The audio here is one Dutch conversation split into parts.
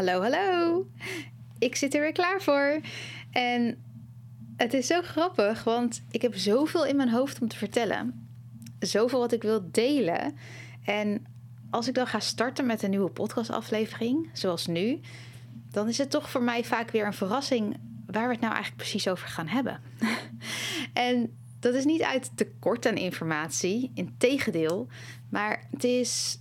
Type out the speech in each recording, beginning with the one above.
Hallo, hallo. Ik zit er weer klaar voor. En het is zo grappig, want ik heb zoveel in mijn hoofd om te vertellen. Zoveel wat ik wil delen. En als ik dan ga starten met een nieuwe podcastaflevering, zoals nu, dan is het toch voor mij vaak weer een verrassing waar we het nou eigenlijk precies over gaan hebben. en dat is niet uit tekort aan informatie, integendeel, maar het is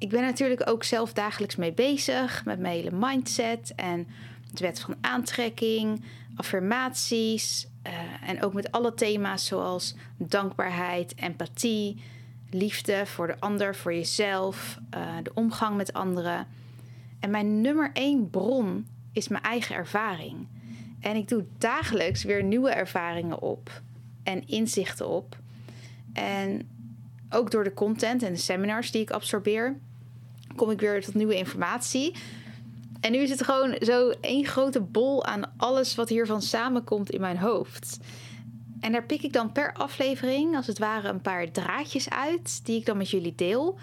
ik ben natuurlijk ook zelf dagelijks mee bezig met mijn hele mindset en de wet van aantrekking, affirmaties uh, en ook met alle thema's zoals dankbaarheid, empathie, liefde voor de ander, voor jezelf, uh, de omgang met anderen. En mijn nummer één bron is mijn eigen ervaring. En ik doe dagelijks weer nieuwe ervaringen op en inzichten op. En ook door de content en de seminars die ik absorbeer, kom ik weer tot nieuwe informatie. En nu is het gewoon zo één grote bol aan alles wat hiervan samenkomt in mijn hoofd. En daar pik ik dan per aflevering, als het ware, een paar draadjes uit die ik dan met jullie deel.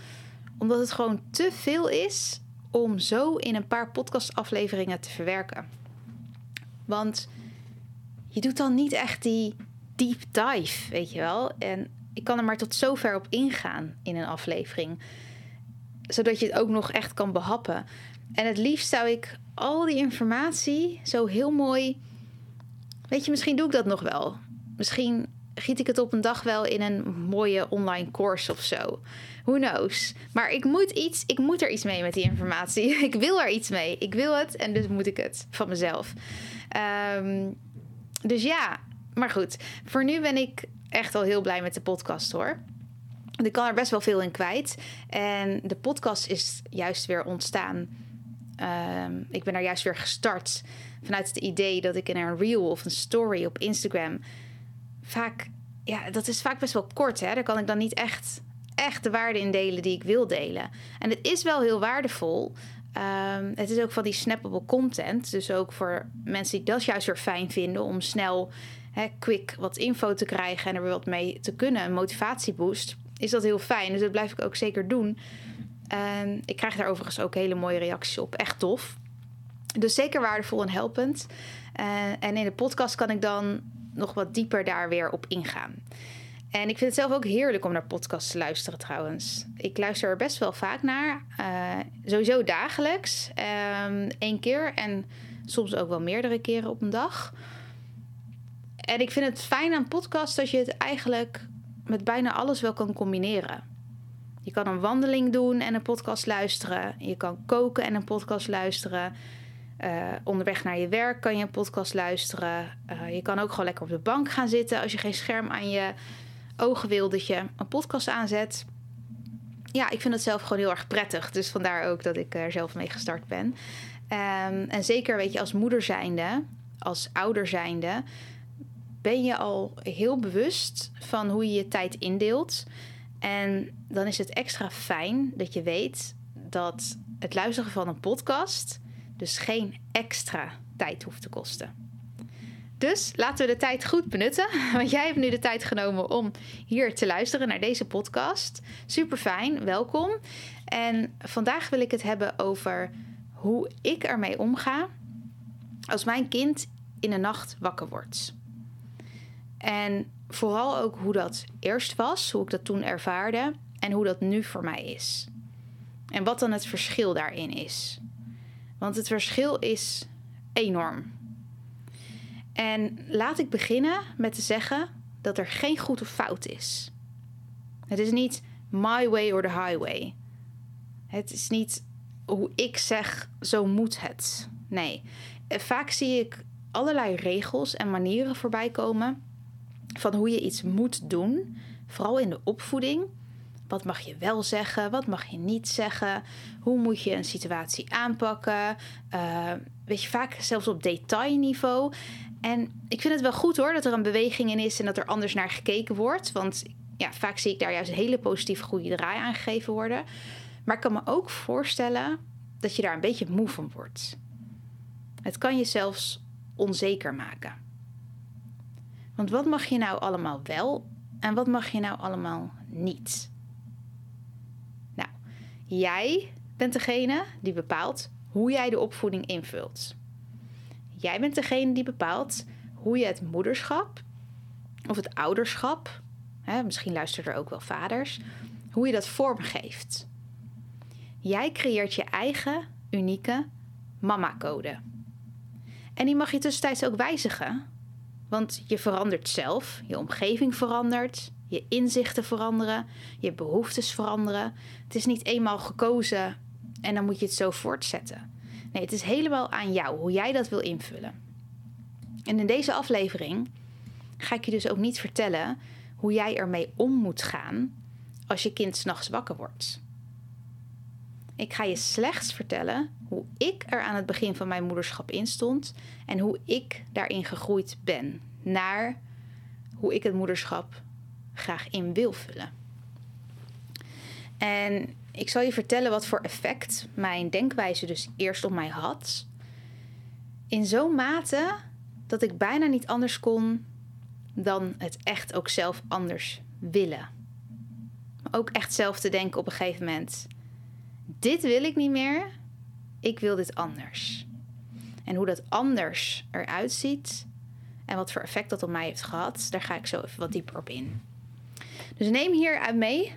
Omdat het gewoon te veel is om zo in een paar podcastafleveringen te verwerken. Want je doet dan niet echt die deep dive, weet je wel. En ik kan er maar tot zover op ingaan in een aflevering zodat je het ook nog echt kan behappen. En het liefst zou ik al die informatie zo heel mooi. Weet je, misschien doe ik dat nog wel. Misschien giet ik het op een dag wel in een mooie online course of zo. Who knows? Maar ik moet iets, ik moet er iets mee met die informatie. Ik wil er iets mee. Ik wil het en dus moet ik het van mezelf. Um, dus ja, maar goed. Voor nu ben ik echt al heel blij met de podcast hoor. Ik kan er best wel veel in kwijt. En de podcast is juist weer ontstaan. Um, ik ben daar juist weer gestart vanuit het idee dat ik in een reel of een story op Instagram vaak, ja, dat is vaak best wel kort. Hè? Daar kan ik dan niet echt, echt de waarde in delen die ik wil delen. En het is wel heel waardevol. Um, het is ook van die snappable content. Dus ook voor mensen die dat juist weer fijn vinden om snel, hè, quick wat info te krijgen en er wat mee te kunnen. Een motivatieboost is dat heel fijn. Dus dat blijf ik ook zeker doen. En ik krijg daar overigens ook hele mooie reacties op. Echt tof. Dus zeker waardevol en helpend. Uh, en in de podcast kan ik dan nog wat dieper daar weer op ingaan. En ik vind het zelf ook heerlijk om naar podcasts te luisteren trouwens. Ik luister er best wel vaak naar. Uh, sowieso dagelijks. Ehm, keer en soms ook wel meerdere keren op een dag. En ik vind het fijn aan podcasts dat je het eigenlijk met bijna alles wel kan combineren. Je kan een wandeling doen en een podcast luisteren. Je kan koken en een podcast luisteren. Uh, onderweg naar je werk kan je een podcast luisteren. Uh, je kan ook gewoon lekker op de bank gaan zitten als je geen scherm aan je ogen wil, dat je een podcast aanzet. Ja, ik vind het zelf gewoon heel erg prettig. Dus vandaar ook dat ik er zelf mee gestart ben. Um, en zeker, weet je, als moeder zijnde, als ouder zijnde, ben je al heel bewust van hoe je je tijd indeelt. En dan is het extra fijn dat je weet dat het luisteren van een podcast dus geen extra tijd hoeft te kosten. Dus laten we de tijd goed benutten. Want jij hebt nu de tijd genomen om hier te luisteren naar deze podcast. Super fijn, welkom. En vandaag wil ik het hebben over hoe ik ermee omga als mijn kind in de nacht wakker wordt. En vooral ook hoe dat eerst was, hoe ik dat toen ervaarde en hoe dat nu voor mij is. En wat dan het verschil daarin is. Want het verschil is enorm. En laat ik beginnen met te zeggen dat er geen goed of fout is. Het is niet my way or the highway. Het is niet hoe ik zeg, zo moet het. Nee, vaak zie ik allerlei regels en manieren voorbij komen van hoe je iets moet doen, vooral in de opvoeding. Wat mag je wel zeggen? Wat mag je niet zeggen? Hoe moet je een situatie aanpakken? Uh, weet je, vaak zelfs op detailniveau. En ik vind het wel goed hoor dat er een beweging in is en dat er anders naar gekeken wordt. Want ja, vaak zie ik daar juist een hele positieve goede draai aan gegeven worden. Maar ik kan me ook voorstellen dat je daar een beetje moe van wordt. Het kan je zelfs onzeker maken. Want wat mag je nou allemaal wel en wat mag je nou allemaal niet? Nou, jij bent degene die bepaalt hoe jij de opvoeding invult. Jij bent degene die bepaalt hoe je het moederschap of het ouderschap, hè, misschien luisteren er ook wel vaders, hoe je dat vormgeeft. Jij creëert je eigen unieke mama-code. En die mag je tussentijds ook wijzigen, want je verandert zelf, je omgeving verandert, je inzichten veranderen, je behoeftes veranderen. Het is niet eenmaal gekozen en dan moet je het zo voortzetten. Nee, het is helemaal aan jou hoe jij dat wil invullen. En in deze aflevering ga ik je dus ook niet vertellen hoe jij ermee om moet gaan als je kind s'nachts wakker wordt. Ik ga je slechts vertellen hoe ik er aan het begin van mijn moederschap in stond en hoe ik daarin gegroeid ben naar hoe ik het moederschap graag in wil vullen. En ik zal je vertellen wat voor effect mijn denkwijze dus eerst op mij had. In zo'n mate dat ik bijna niet anders kon dan het echt ook zelf anders willen. Ook echt zelf te denken op een gegeven moment: dit wil ik niet meer, ik wil dit anders. En hoe dat anders eruit ziet en wat voor effect dat op mij heeft gehad, daar ga ik zo even wat dieper op in. Dus neem hieruit mee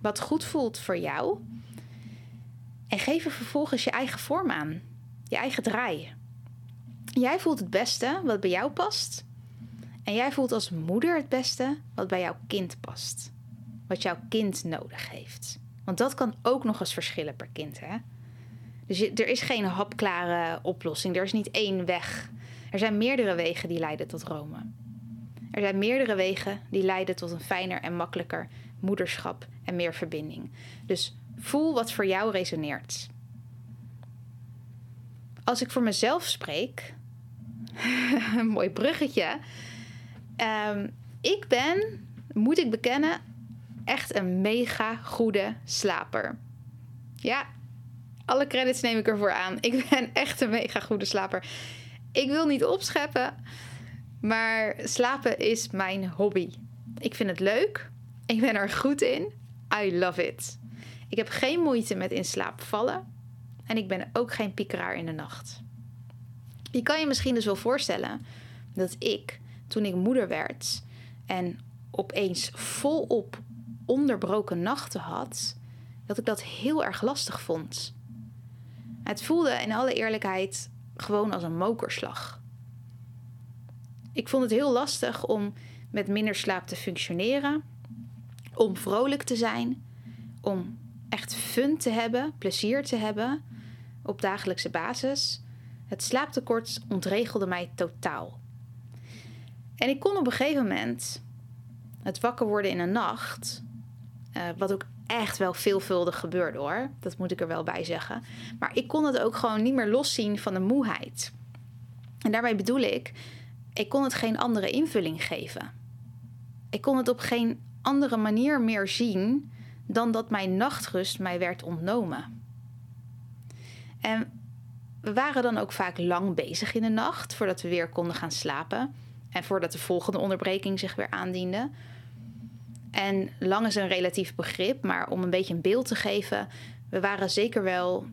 wat goed voelt voor jou. En geef er vervolgens je eigen vorm aan, je eigen draai. Jij voelt het beste wat bij jou past. En jij voelt als moeder het beste wat bij jouw kind past. Wat jouw kind nodig heeft. Want dat kan ook nog eens verschillen per kind. Hè? Dus er is geen hapklare oplossing. Er is niet één weg. Er zijn meerdere wegen die leiden tot Rome. Er zijn meerdere wegen die leiden tot een fijner en makkelijker moederschap en meer verbinding. Dus voel wat voor jou resoneert. Als ik voor mezelf spreek, een mooi bruggetje. Um, ik ben, moet ik bekennen, echt een mega goede slaper. Ja, alle credits neem ik ervoor aan. Ik ben echt een mega goede slaper. Ik wil niet opscheppen, maar slapen is mijn hobby. Ik vind het leuk. Ik ben er goed in. I love it. Ik heb geen moeite met in slaap vallen. En ik ben ook geen piekeraar in de nacht. Je kan je misschien dus wel voorstellen dat ik, toen ik moeder werd en opeens volop onderbroken nachten had, dat ik dat heel erg lastig vond. Het voelde in alle eerlijkheid gewoon als een mokerslag. Ik vond het heel lastig om met minder slaap te functioneren, om vrolijk te zijn, om echt fun te hebben, plezier te hebben op dagelijkse basis. Het slaaptekort ontregelde mij totaal. En ik kon op een gegeven moment het wakker worden in een nacht, uh, wat ook echt wel veelvuldig gebeurde hoor, dat moet ik er wel bij zeggen. Maar ik kon het ook gewoon niet meer loszien van de moeheid. En daarmee bedoel ik, ik kon het geen andere invulling geven. Ik kon het op geen andere manier meer zien dan dat mijn nachtrust mij werd ontnomen. En we waren dan ook vaak lang bezig in de nacht voordat we weer konden gaan slapen en voordat de volgende onderbreking zich weer aandiende. En lang is een relatief begrip, maar om een beetje een beeld te geven, we waren zeker wel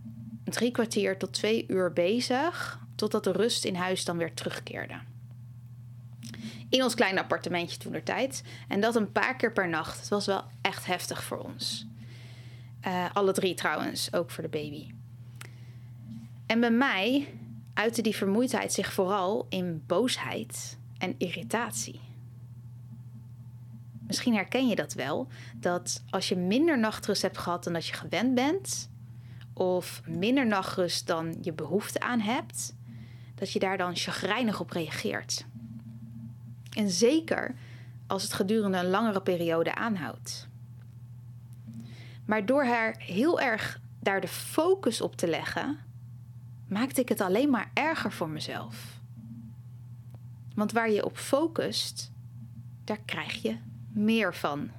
drie kwartier tot twee uur bezig totdat de rust in huis dan weer terugkeerde. In ons kleine appartementje toen de tijd. En dat een paar keer per nacht. Het was wel echt heftig voor ons. Uh, alle drie trouwens, ook voor de baby. En bij mij uitte die vermoeidheid zich vooral in boosheid en irritatie. Misschien herken je dat wel, dat als je minder nachtrust hebt gehad dan dat je gewend bent, of minder nachtrust dan je behoefte aan hebt, dat je daar dan chagrijnig op reageert. En zeker als het gedurende een langere periode aanhoudt. Maar door haar heel erg daar de focus op te leggen, maakte ik het alleen maar erger voor mezelf. Want waar je op focust, daar krijg je meer van.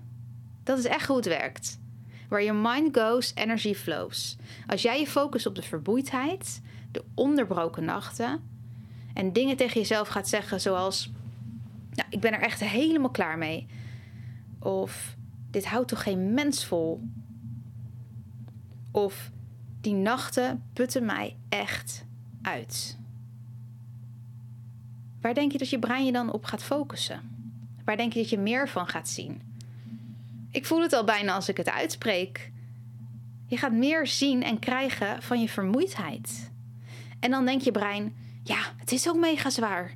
Dat is echt hoe het werkt. Waar je mind goes, energy flows. Als jij je focust op de verboeidheid, de onderbroken nachten en dingen tegen jezelf gaat zeggen zoals: nou, Ik ben er echt helemaal klaar mee. Of dit houdt toch geen mens vol? Of die nachten putten mij echt uit. Waar denk je dat je brein je dan op gaat focussen? Waar denk je dat je meer van gaat zien? Ik voel het al bijna als ik het uitspreek. Je gaat meer zien en krijgen van je vermoeidheid. En dan denkt je brein: ja, het is ook mega zwaar.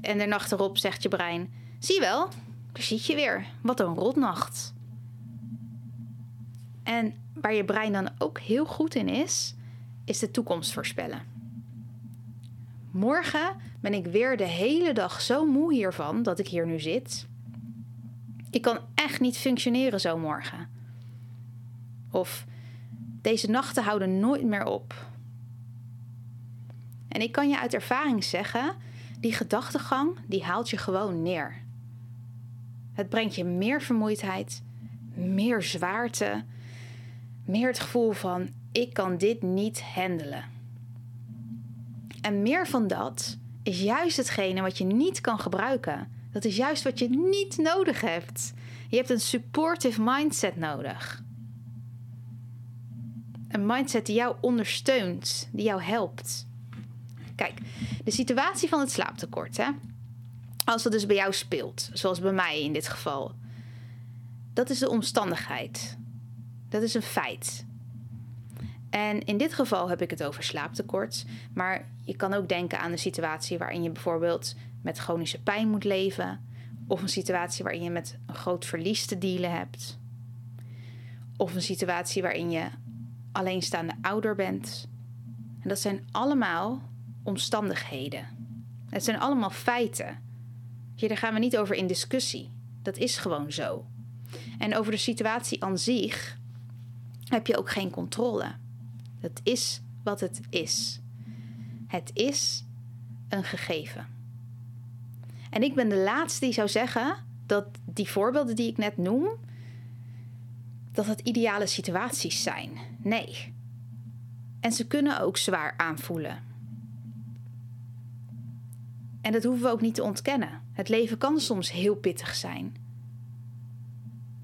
En de nacht erop zegt je brein: zie wel, daar zit je weer. Wat een rotnacht. En waar je brein dan ook heel goed in is, is de toekomst voorspellen. Morgen ben ik weer de hele dag zo moe hiervan dat ik hier nu zit. Ik kan echt niet functioneren zo morgen. Of deze nachten houden nooit meer op. En ik kan je uit ervaring zeggen, die gedachtegang die haalt je gewoon neer. Het brengt je meer vermoeidheid, meer zwaarte, meer het gevoel van ik kan dit niet handelen. En meer van dat is juist hetgene wat je niet kan gebruiken. Dat is juist wat je niet nodig hebt. Je hebt een supportive mindset nodig. Een mindset die jou ondersteunt, die jou helpt. Kijk, de situatie van het slaaptekort, hè? als dat dus bij jou speelt, zoals bij mij in dit geval, dat is de omstandigheid. Dat is een feit. En in dit geval heb ik het over slaaptekort. Maar je kan ook denken aan een situatie waarin je bijvoorbeeld met chronische pijn moet leven. Of een situatie waarin je met een groot verlies te dealen hebt. Of een situatie waarin je alleenstaande ouder bent. En dat zijn allemaal omstandigheden. Het zijn allemaal feiten. Daar gaan we niet over in discussie. Dat is gewoon zo. En over de situatie aan zich heb je ook geen controle. Het is wat het is. Het is een gegeven. En ik ben de laatste die zou zeggen dat die voorbeelden die ik net noem, dat het ideale situaties zijn. Nee. En ze kunnen ook zwaar aanvoelen. En dat hoeven we ook niet te ontkennen. Het leven kan soms heel pittig zijn.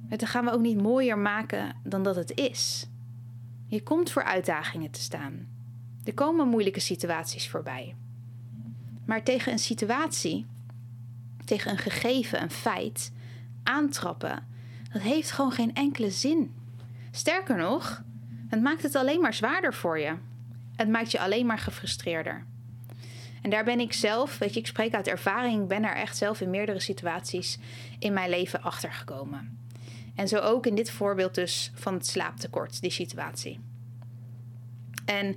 Dat gaan we ook niet mooier maken dan dat het is. Je komt voor uitdagingen te staan. Er komen moeilijke situaties voorbij. Maar tegen een situatie, tegen een gegeven, een feit, aantrappen, dat heeft gewoon geen enkele zin. Sterker nog, het maakt het alleen maar zwaarder voor je. Het maakt je alleen maar gefrustreerder. En daar ben ik zelf, weet je, ik spreek uit ervaring, ben er echt zelf in meerdere situaties in mijn leven achter gekomen. En zo ook in dit voorbeeld dus van het slaaptekort, die situatie. En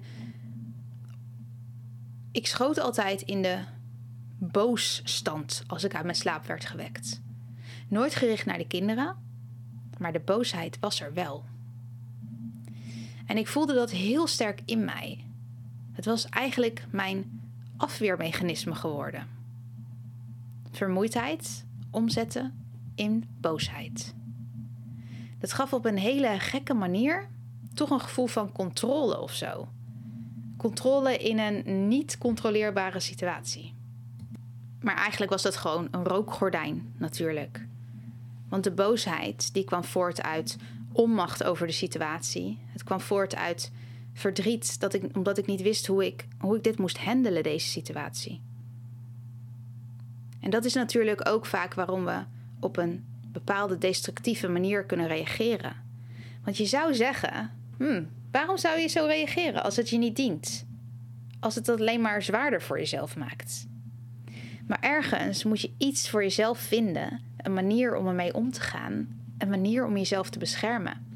ik schoot altijd in de boosstand als ik uit mijn slaap werd gewekt. Nooit gericht naar de kinderen, maar de boosheid was er wel. En ik voelde dat heel sterk in mij. Het was eigenlijk mijn afweermechanisme geworden. Vermoeidheid omzetten in boosheid. Dat gaf op een hele gekke manier toch een gevoel van controle of zo. Controle in een niet controleerbare situatie. Maar eigenlijk was dat gewoon een rookgordijn natuurlijk. Want de boosheid die kwam voort uit onmacht over de situatie. Het kwam voort uit verdriet dat ik, omdat ik niet wist hoe ik, hoe ik dit moest handelen, deze situatie. En dat is natuurlijk ook vaak waarom we op een bepaalde destructieve manier kunnen reageren. Want je zou zeggen: hmm, waarom zou je zo reageren als het je niet dient? Als het alleen maar zwaarder voor jezelf maakt. Maar ergens moet je iets voor jezelf vinden, een manier om ermee om te gaan, een manier om jezelf te beschermen.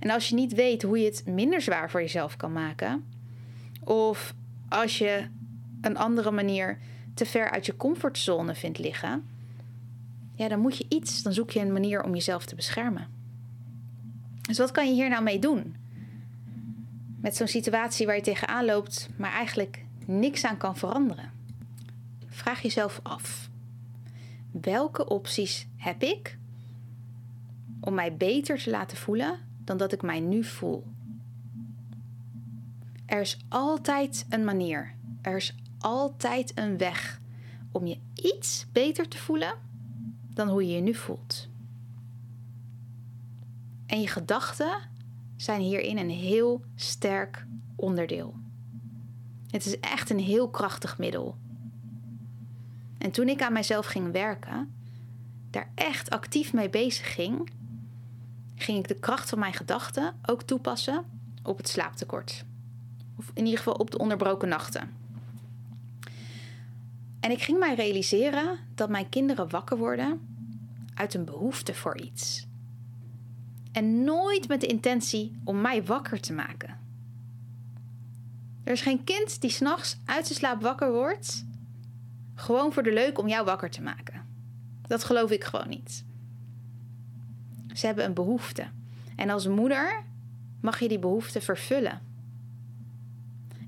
En als je niet weet hoe je het minder zwaar voor jezelf kan maken, of als je een andere manier te ver uit je comfortzone vindt liggen, ja, dan moet je iets, dan zoek je een manier om jezelf te beschermen. Dus wat kan je hier nou mee doen? Met zo'n situatie waar je tegenaan loopt, maar eigenlijk niks aan kan veranderen. Vraag jezelf af: welke opties heb ik om mij beter te laten voelen dan dat ik mij nu voel? Er is altijd een manier. Er is altijd een weg om je iets beter te voelen dan hoe je je nu voelt. En je gedachten zijn hierin een heel sterk onderdeel. Het is echt een heel krachtig middel. En toen ik aan mezelf ging werken, daar echt actief mee bezig ging, ging ik de kracht van mijn gedachten ook toepassen op het slaaptekort. Of in ieder geval op de onderbroken nachten. En ik ging mij realiseren dat mijn kinderen wakker worden uit een behoefte voor iets. En nooit met de intentie om mij wakker te maken. Er is geen kind die s'nachts uit zijn slaap wakker wordt, gewoon voor de leuk om jou wakker te maken. Dat geloof ik gewoon niet. Ze hebben een behoefte. En als moeder mag je die behoefte vervullen.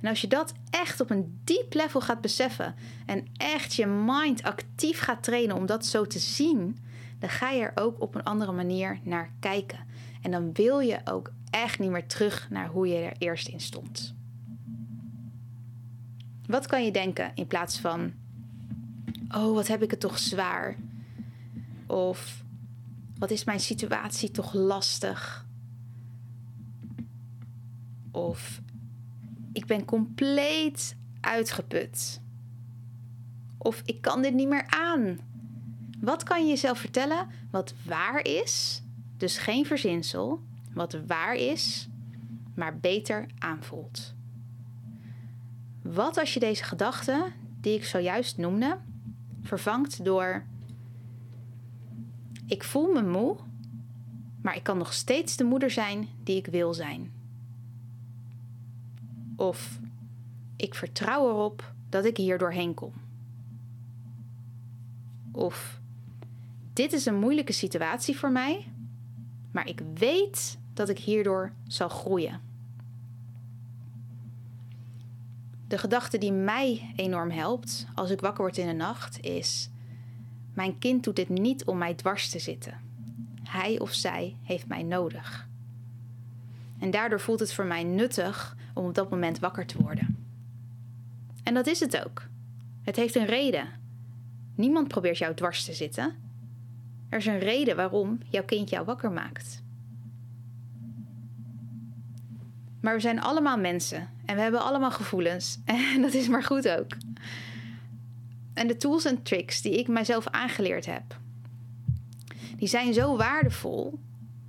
En als je dat echt op een diep level gaat beseffen en echt je mind actief gaat trainen om dat zo te zien, dan ga je er ook op een andere manier naar kijken. En dan wil je ook echt niet meer terug naar hoe je er eerst in stond. Wat kan je denken in plaats van: Oh, wat heb ik het toch zwaar? Of wat is mijn situatie toch lastig? Of ik ben compleet uitgeput. Of ik kan dit niet meer aan. Wat kan je jezelf vertellen wat waar is, dus geen verzinsel, wat waar is, maar beter aanvoelt? Wat als je deze gedachte, die ik zojuist noemde, vervangt door: Ik voel me moe, maar ik kan nog steeds de moeder zijn die ik wil zijn. Of ik vertrouw erop dat ik hier doorheen kom. Of dit is een moeilijke situatie voor mij, maar ik weet dat ik hierdoor zal groeien. De gedachte die mij enorm helpt als ik wakker word in de nacht is: Mijn kind doet dit niet om mij dwars te zitten. Hij of zij heeft mij nodig. En daardoor voelt het voor mij nuttig om op dat moment wakker te worden. En dat is het ook. Het heeft een reden. Niemand probeert jou dwars te zitten. Er is een reden waarom jouw kind jou wakker maakt. Maar we zijn allemaal mensen en we hebben allemaal gevoelens. En dat is maar goed ook. En de tools en tricks die ik mijzelf aangeleerd heb, die zijn zo waardevol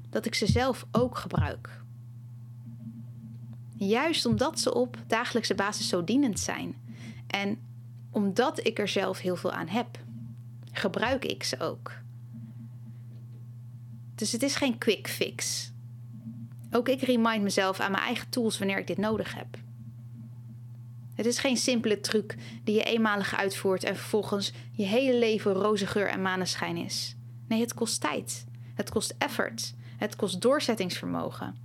dat ik ze zelf ook gebruik. Juist omdat ze op dagelijkse basis zo dienend zijn. En omdat ik er zelf heel veel aan heb, gebruik ik ze ook. Dus het is geen quick fix. Ook ik remind mezelf aan mijn eigen tools wanneer ik dit nodig heb. Het is geen simpele truc die je eenmalig uitvoert en vervolgens je hele leven roze geur en maneschijn is. Nee, het kost tijd. Het kost effort. Het kost doorzettingsvermogen.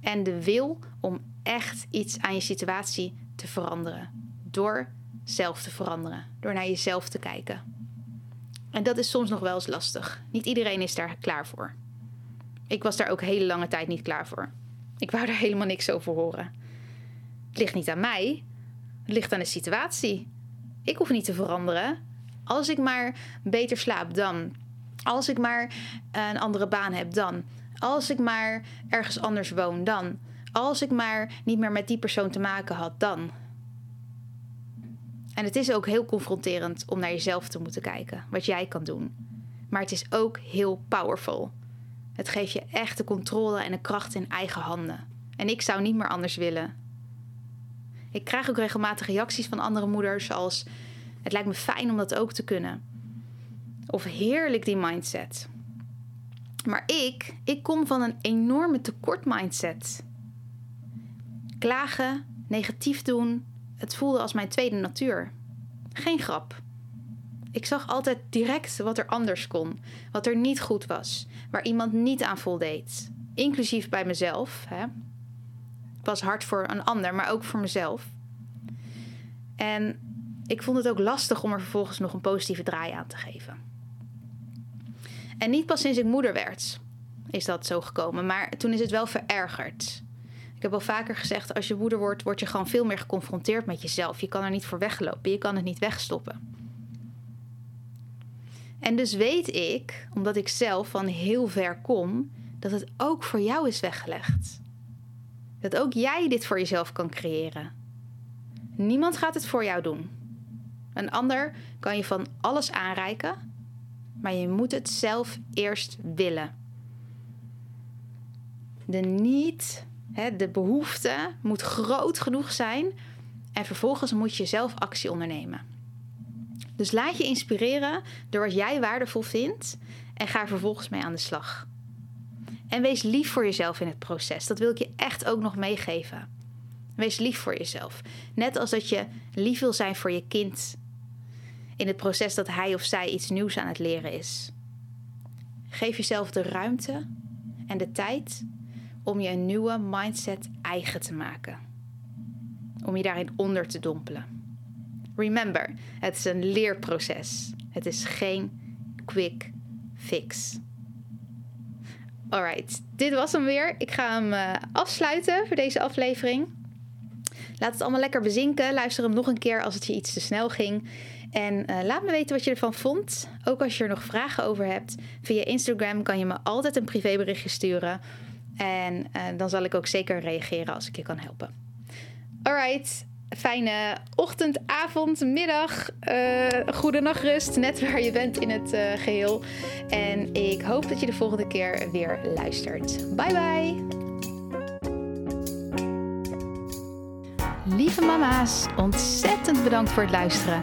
En de wil om echt iets aan je situatie te veranderen. Door zelf te veranderen. Door naar jezelf te kijken. En dat is soms nog wel eens lastig. Niet iedereen is daar klaar voor. Ik was daar ook hele lange tijd niet klaar voor. Ik wou er helemaal niks over horen. Het ligt niet aan mij. Het ligt aan de situatie. Ik hoef niet te veranderen. Als ik maar beter slaap, dan. Als ik maar een andere baan heb, dan. Als ik maar ergens anders woon, dan. Als ik maar niet meer met die persoon te maken had, dan. En het is ook heel confronterend om naar jezelf te moeten kijken, wat jij kan doen. Maar het is ook heel powerful. Het geeft je echt de controle en de kracht in eigen handen. En ik zou niet meer anders willen. Ik krijg ook regelmatig reacties van andere moeders als: Het lijkt me fijn om dat ook te kunnen. Of heerlijk die mindset. Maar ik, ik kom van een enorme tekort mindset. Klagen, negatief doen, het voelde als mijn tweede natuur. Geen grap. Ik zag altijd direct wat er anders kon, wat er niet goed was, waar iemand niet aan voldeed. Inclusief bij mezelf. Hè. Was hard voor een ander, maar ook voor mezelf. En ik vond het ook lastig om er vervolgens nog een positieve draai aan te geven. En niet pas sinds ik moeder werd is dat zo gekomen, maar toen is het wel verergerd. Ik heb al vaker gezegd, als je moeder wordt, word je gewoon veel meer geconfronteerd met jezelf. Je kan er niet voor weglopen, je kan het niet wegstoppen. En dus weet ik, omdat ik zelf van heel ver kom, dat het ook voor jou is weggelegd. Dat ook jij dit voor jezelf kan creëren. Niemand gaat het voor jou doen. Een ander kan je van alles aanreiken, maar je moet het zelf eerst willen. De niet, de behoefte moet groot genoeg zijn en vervolgens moet je zelf actie ondernemen. Dus laat je inspireren door wat jij waardevol vindt en ga er vervolgens mee aan de slag. En wees lief voor jezelf in het proces. Dat wil ik je echt ook nog meegeven. Wees lief voor jezelf. Net als dat je lief wil zijn voor je kind in het proces dat hij of zij iets nieuws aan het leren is. Geef jezelf de ruimte en de tijd om je een nieuwe mindset eigen te maken. Om je daarin onder te dompelen. Remember, het is een leerproces. Het is geen quick fix. Alright, dit was hem weer. Ik ga hem uh, afsluiten voor deze aflevering. Laat het allemaal lekker bezinken. Luister hem nog een keer als het je iets te snel ging. En uh, laat me weten wat je ervan vond. Ook als je er nog vragen over hebt. Via Instagram kan je me altijd een privéberichtje sturen. En uh, dan zal ik ook zeker reageren als ik je kan helpen. Alright, fijne ochtend, avond, middag, uh, goede nachtrust, net waar je bent in het uh, geheel. En ik hoop dat je de volgende keer weer luistert. Bye bye! Lieve mama's, ontzettend bedankt voor het luisteren.